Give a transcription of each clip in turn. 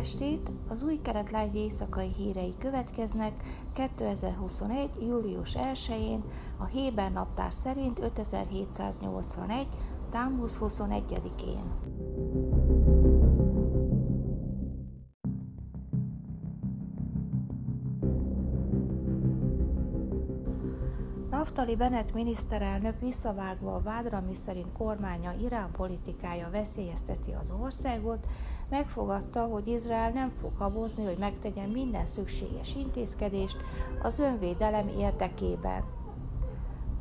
estét! Az új kelet live éjszakai hírei következnek 2021. július 1-én, a Héber naptár szerint 5781. támusz 21-én. Naftali Bennett miniszterelnök visszavágva a vádra, miszerint kormánya Irán politikája veszélyezteti az országot, megfogadta, hogy Izrael nem fog habozni, hogy megtegyen minden szükséges intézkedést az önvédelem érdekében.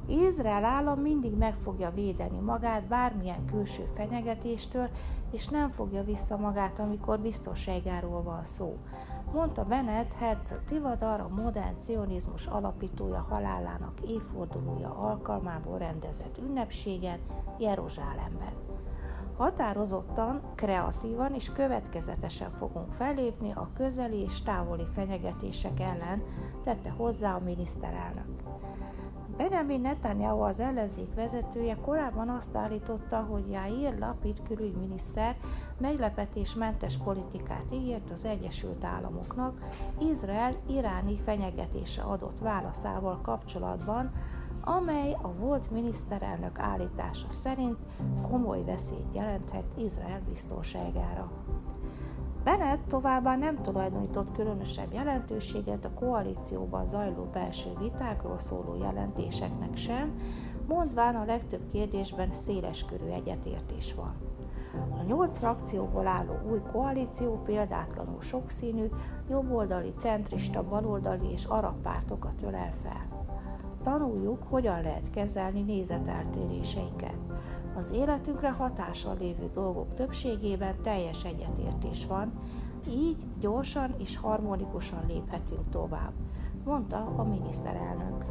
Izrael állam mindig meg fogja védeni magát bármilyen külső fenyegetéstől, és nem fogja vissza magát, amikor biztonságáról van szó, mondta Bennett Herzl Tivadar, a modern cionizmus alapítója halálának évfordulója alkalmából rendezett ünnepségen Jeruzsálemben. Határozottan, kreatívan és következetesen fogunk fellépni a közeli és távoli fenyegetések ellen, tette hozzá a miniszterelnök. Benjamin Netanyahu az ellenzék vezetője korábban azt állította, hogy Jair Lapid külügyminiszter meglepetésmentes politikát ígért az Egyesült Államoknak Izrael iráni fenyegetése adott válaszával kapcsolatban, amely a volt miniszterelnök állítása szerint komoly veszélyt jelenthet Izrael biztonságára. Bennett továbbá nem tulajdonított különösebb jelentőséget a koalícióban zajló belső vitákról szóló jelentéseknek sem, mondván a legtöbb kérdésben széleskörű egyetértés van. A nyolc frakcióból álló új koalíció példátlanul sokszínű, jobboldali, centrista, baloldali és arab pártokat ölel fel. Tanuljuk, hogyan lehet kezelni nézeteltéréseinket. Az életünkre hatással lévő dolgok többségében teljes egyetértés van, így gyorsan és harmonikusan léphetünk tovább, mondta a miniszterelnök.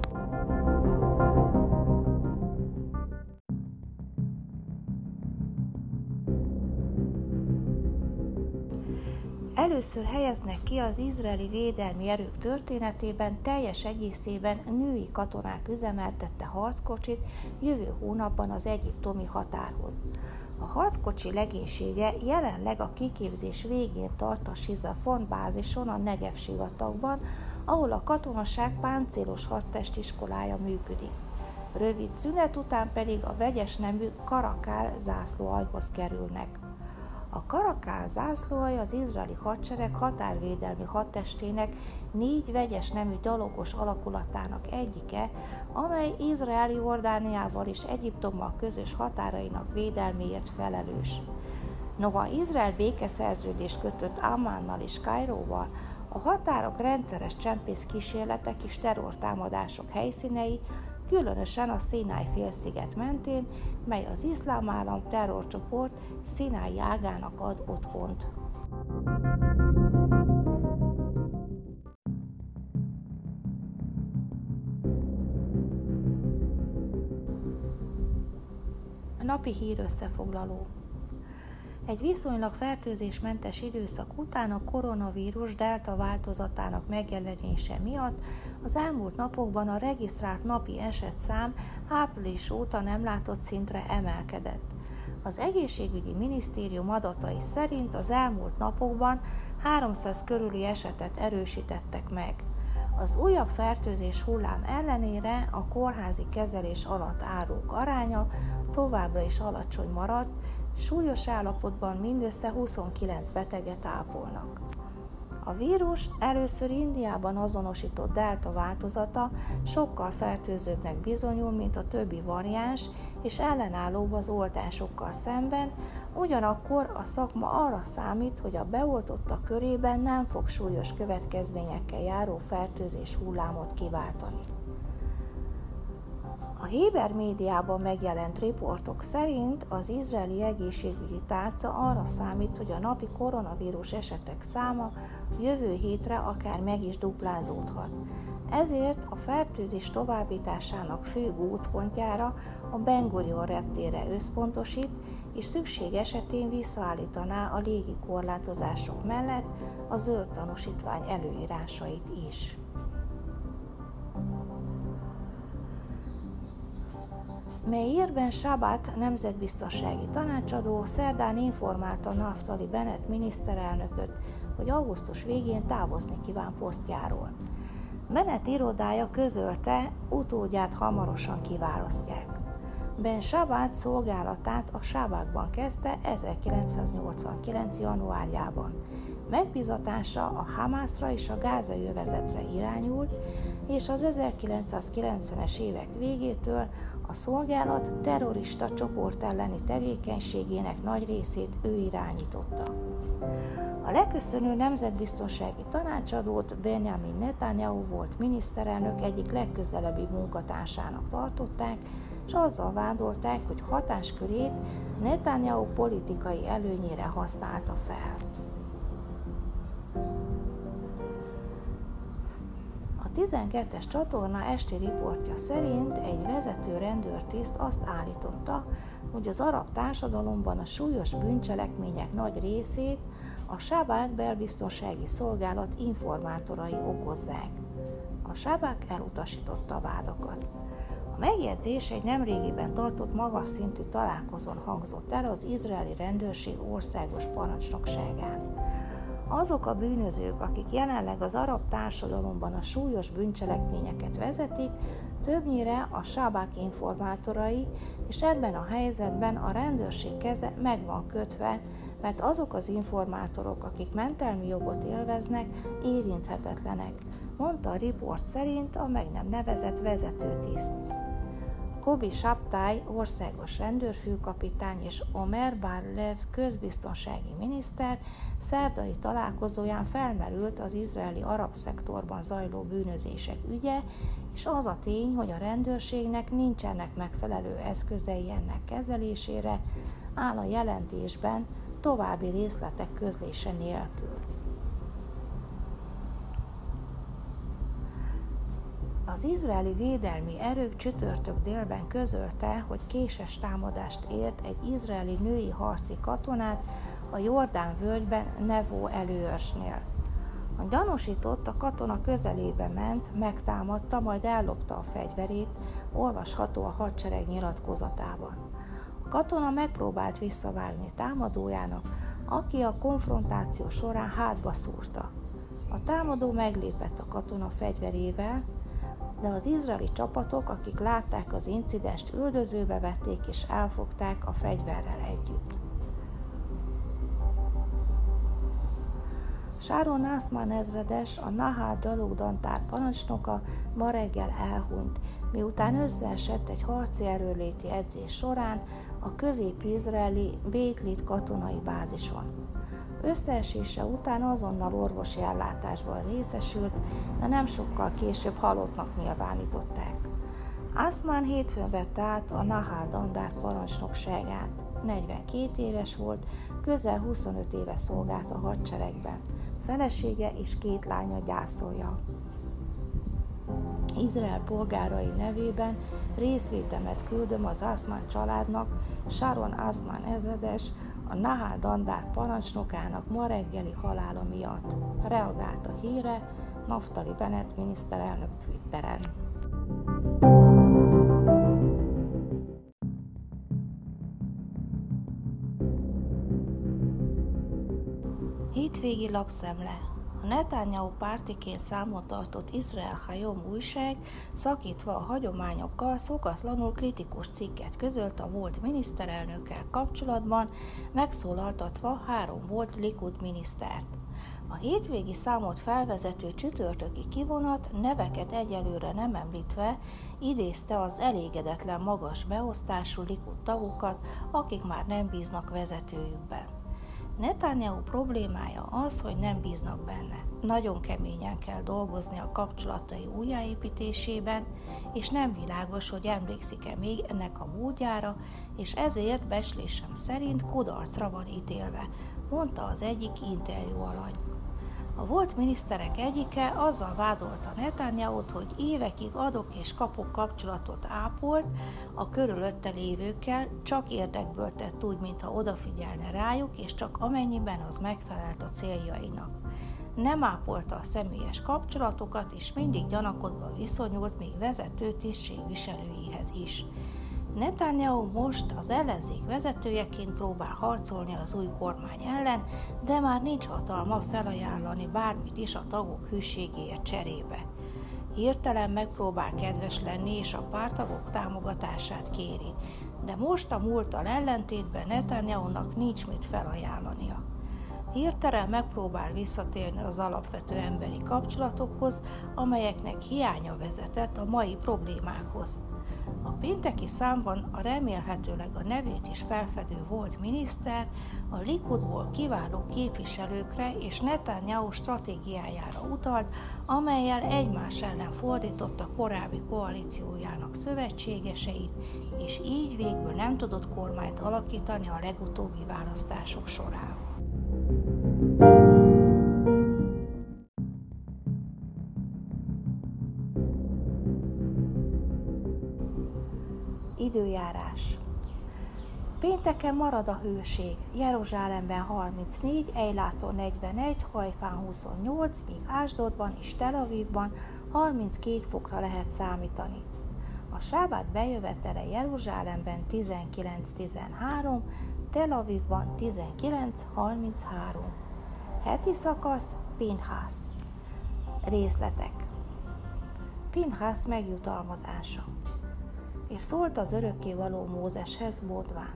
Először helyeznek ki az izraeli védelmi erők történetében teljes egészében női katonák üzemeltette harckocsit jövő hónapban az egyiptomi határhoz. A harckocsi legénysége jelenleg a kiképzés végén tart a Sizafon bázison a Negev sivatagban, ahol a katonaság páncélos hadtestiskolája működik. Rövid szünet után pedig a vegyes nemű Karakál zászlóajhoz kerülnek. A Karakál zászlóaj az izraeli hadsereg határvédelmi hadtestének négy vegyes nemű dalogos alakulatának egyike, amely Izraeli Jordániával és Egyiptommal közös határainak védelméért felelős. Noha Izrael békeszerződést kötött Ammánnal és Kairóval, a határok rendszeres csempész kísérletek és terrortámadások helyszínei különösen a Színáj félsziget mentén, mely az iszlám állam terrorcsoport Színái ágának ad otthont. A napi hír összefoglaló. Egy viszonylag fertőzésmentes időszak után a koronavírus delta változatának megjelenése miatt az elmúlt napokban a regisztrált napi esetszám április óta nem látott szintre emelkedett. Az egészségügyi minisztérium adatai szerint az elmúlt napokban 300 körüli esetet erősítettek meg. Az újabb fertőzés hullám ellenére a kórházi kezelés alatt árók aránya továbbra is alacsony maradt, súlyos állapotban mindössze 29 beteget ápolnak. A vírus először Indiában azonosított delta változata sokkal fertőzőbbnek bizonyul, mint a többi variáns, és ellenállóbb az oltásokkal szemben, ugyanakkor a szakma arra számít, hogy a beoltottak körében nem fog súlyos következményekkel járó fertőzés hullámot kiváltani. Héber médiában megjelent riportok szerint az izraeli egészségügyi tárca arra számít, hogy a napi koronavírus esetek száma jövő hétre akár meg is duplázódhat. Ezért a fertőzés továbbításának fő gócpontjára a Ben Gurion reptére összpontosít, és szükség esetén visszaállítaná a légi korlátozások mellett a zöld tanúsítvány előírásait is. Meirben Sabat nemzetbiztonsági tanácsadó szerdán informálta Naftali Bennett miniszterelnököt, hogy augusztus végén távozni kíván posztjáról. Menet irodája közölte, utódját hamarosan kiválasztják. Ben Sabát szolgálatát a Sábákban kezdte 1989. januárjában. Megbizatása a Hamászra és a gázai övezetre irányult, és az 1990-es évek végétől a szolgálat terrorista csoport elleni tevékenységének nagy részét ő irányította. A leköszönő nemzetbiztonsági tanácsadót Benjamin Netanyahu volt miniszterelnök egyik legközelebbi munkatársának tartották, és azzal vádolták, hogy hatáskörét Netanyahu politikai előnyére használta fel. A 12-es csatorna esti riportja szerint egy vezető rendőrtiszt azt állította, hogy az arab társadalomban a súlyos bűncselekmények nagy részét a Sábák belbiztonsági szolgálat informátorai okozzák. A Sábák elutasította a vádakat. A megjegyzés egy nemrégiben tartott magas szintű találkozón hangzott el az izraeli rendőrség országos parancsnokságán. Azok a bűnözők, akik jelenleg az arab társadalomban a súlyos bűncselekményeket vezetik, többnyire a sábák informátorai, és ebben a helyzetben a rendőrség keze meg van kötve, mert azok az informátorok, akik mentelmi jogot élveznek, érinthetetlenek, mondta a riport szerint a meg nem nevezett vezetőtiszt. Kobi Saptály országos rendőrfőkapitány és Omer Barlev közbiztonsági miniszter szerdai találkozóján felmerült az izraeli arab szektorban zajló bűnözések ügye, és az a tény, hogy a rendőrségnek nincsenek megfelelő eszközei ennek kezelésére, áll a jelentésben további részletek közlése nélkül. Az izraeli védelmi erők csütörtök délben közölte, hogy késes támadást ért egy izraeli női harci katonát a Jordán völgyben Nevó előörsnél. A gyanúsított a katona közelébe ment, megtámadta, majd ellopta a fegyverét, olvasható a hadsereg nyilatkozatában. A katona megpróbált visszavágni támadójának, aki a konfrontáció során hátba szúrta. A támadó meglépett a katona fegyverével, de az izraeli csapatok, akik látták az incidenst, üldözőbe vették és elfogták a fegyverrel együtt. Sáron Nászmán ezredes, a Nahal dalogdantár parancsnoka ma reggel elhunyt, miután összeesett egy harci erőléti edzés során a közép-izraeli Bétlit katonai bázison. Összeesése után azonnal orvosi ellátásban részesült, de nem sokkal később halottnak nyilvánították. Asman hétfőn vette át a Nahal Dandár parancsnokságát. 42 éves volt, közel 25 éve szolgált a hadseregben. Felesége és két lánya gyászolja. Izrael polgárai nevében részvétemet küldöm az Asman családnak, Sharon Asman ezredes, a Nahal Dandár parancsnokának ma reggeli halála miatt. Reagált a híre Naftali Bennett miniszterelnök Twitteren. Hétvégi lapszemle a Netanyahu pártiként számot tartott Izrael Hayom újság szakítva a hagyományokkal szokatlanul kritikus cikket közölt a volt miniszterelnökkel kapcsolatban, megszólaltatva három volt Likud minisztert. A hétvégi számot felvezető csütörtöki kivonat neveket egyelőre nem említve idézte az elégedetlen magas beosztású Likud tagokat, akik már nem bíznak vezetőjükben. Netanyahu problémája az, hogy nem bíznak benne. Nagyon keményen kell dolgozni a kapcsolatai újjáépítésében, és nem világos, hogy emlékszik-e még ennek a módjára, és ezért beslésem szerint kudarcra van ítélve, mondta az egyik interjú alany. A volt miniszterek egyike azzal vádolta Netanyahu-t, hogy évekig adok és kapok kapcsolatot ápolt a körülötte lévőkkel, csak érdekből tett úgy, mintha odafigyelne rájuk, és csak amennyiben az megfelelt a céljainak. Nem ápolta a személyes kapcsolatokat, és mindig gyanakodva viszonyult még vezető tisztségviselőihez is. Netanyahu most az ellenzék vezetőjeként próbál harcolni az új kormány ellen, de már nincs hatalma felajánlani bármit is a tagok hűségéért cserébe. Hirtelen megpróbál kedves lenni, és a pártagok támogatását kéri, de most a múlttal ellentétben Netanyahu-nak nincs mit felajánlania. Hirtelen megpróbál visszatérni az alapvető emberi kapcsolatokhoz, amelyeknek hiánya vezetett a mai problémákhoz. A pénteki számban a remélhetőleg a nevét is felfedő volt miniszter a Likudból kiváló képviselőkre és Netanyahu stratégiájára utalt, amelyel egymás ellen fordította korábbi koalíciójának szövetségeseit, és így végül nem tudott kormányt alakítani a legutóbbi választások során. Időjárás Pénteken marad a hőség, Jeruzsálemben 34, Ejláton 41, Hajfán 28, míg Ásdodban és Tel Avivban 32 fokra lehet számítani. A sábát bejövetele Jeruzsálemben 19-13, Tel Avivban 19-33. Heti szakasz Pinhász. Részletek Pinhász megjutalmazása és szólt az örökké való Mózeshez módván.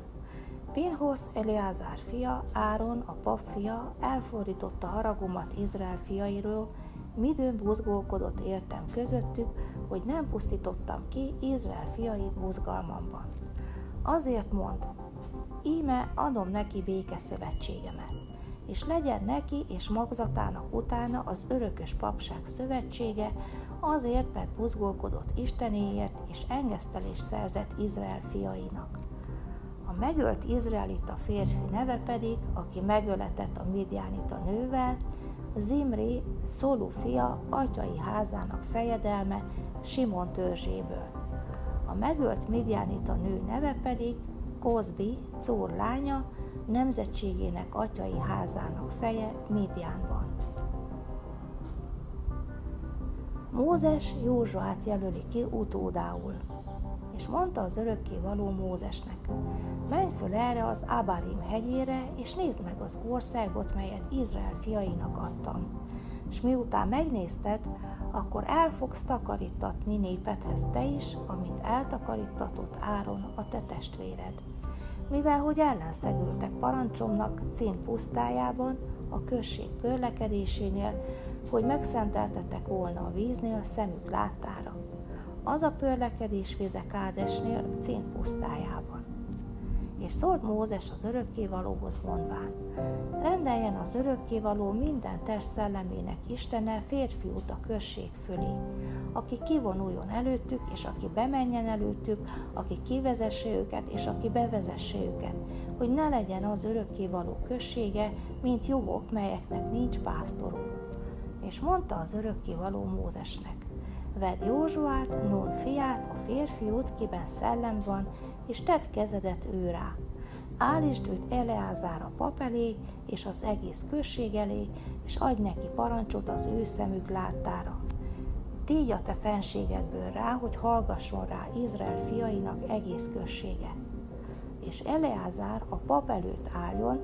Pinhosz Eleazár fia, Áron, a pap fia, elfordította haragomat Izrael fiairól, midőn buzgolkodott értem közöttük, hogy nem pusztítottam ki Izrael fiait buzgalmamban. Azért mond, íme adom neki békeszövetségemet, és legyen neki és magzatának utána az örökös papság szövetsége, azért, mert buzgolkodott Istenéért és engesztelés szerzett Izrael fiainak. A megölt izraelita férfi neve pedig, aki megöletett a midianita nővel, Zimri, Szolú fia, atyai házának fejedelme Simon törzséből. A megölt midianita nő neve pedig Kozbi, Cór lánya, nemzetségének atyai házának feje Midianban. Mózes Józsuát jelöli ki utódául, és mondta az örökké való Mózesnek, menj föl erre az Ábárim hegyére, és nézd meg az országot, melyet Izrael fiainak adtam. És miután megnézted, akkor el fogsz takarítatni népedhez te is, amint eltakarítatott Áron a te testvéred. Mivel hogy ellenszegültek parancsomnak Cín pusztájában, a község pörlekedésénél, hogy megszenteltetek volna a víznél szemük láttára. Az a pörlekedés vize Kádesnél, Cén pusztájában. És szólt Mózes az örökkévalóhoz mondván, rendeljen az örökkévaló minden test szellemének Istene férfiút a község fölé, aki kivonuljon előttük, és aki bemenjen előttük, aki kivezesse őket, és aki bevezesse őket, hogy ne legyen az örökkévaló községe, mint jogok, melyeknek nincs pásztoruk. És mondta az örökké való Mózesnek, vedd Józsuát, Nun fiát, a férfiút, kiben szellem van, és tedd kezedet ő rá. Állítsd őt Eleázár a pap elé, és az egész község elé, és adj neki parancsot az ő szemük láttára. Tégy a te fenségedből rá, hogy hallgasson rá Izrael fiainak egész községe. És Eleázár a pap előtt álljon,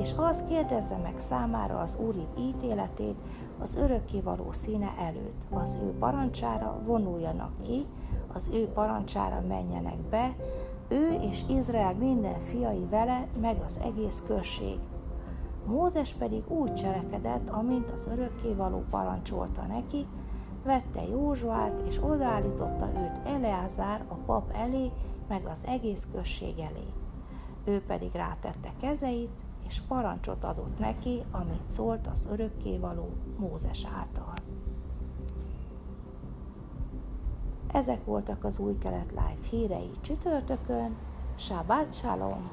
és az kérdezze meg számára az Úri ítéletét az örökkévaló színe előtt. Az ő parancsára vonuljanak ki, az ő parancsára menjenek be, ő és Izrael minden fiai vele, meg az egész község. Mózes pedig úgy cselekedett, amint az örökkévaló parancsolta neki, vette Józsuát, és odaállította őt Eleázár a pap elé, meg az egész község elé. Ő pedig rátette kezeit, és parancsot adott neki, amit szólt az örökkévaló Mózes által. Ezek voltak az új kelet live hírei csütörtökön. Shabbat Shalom!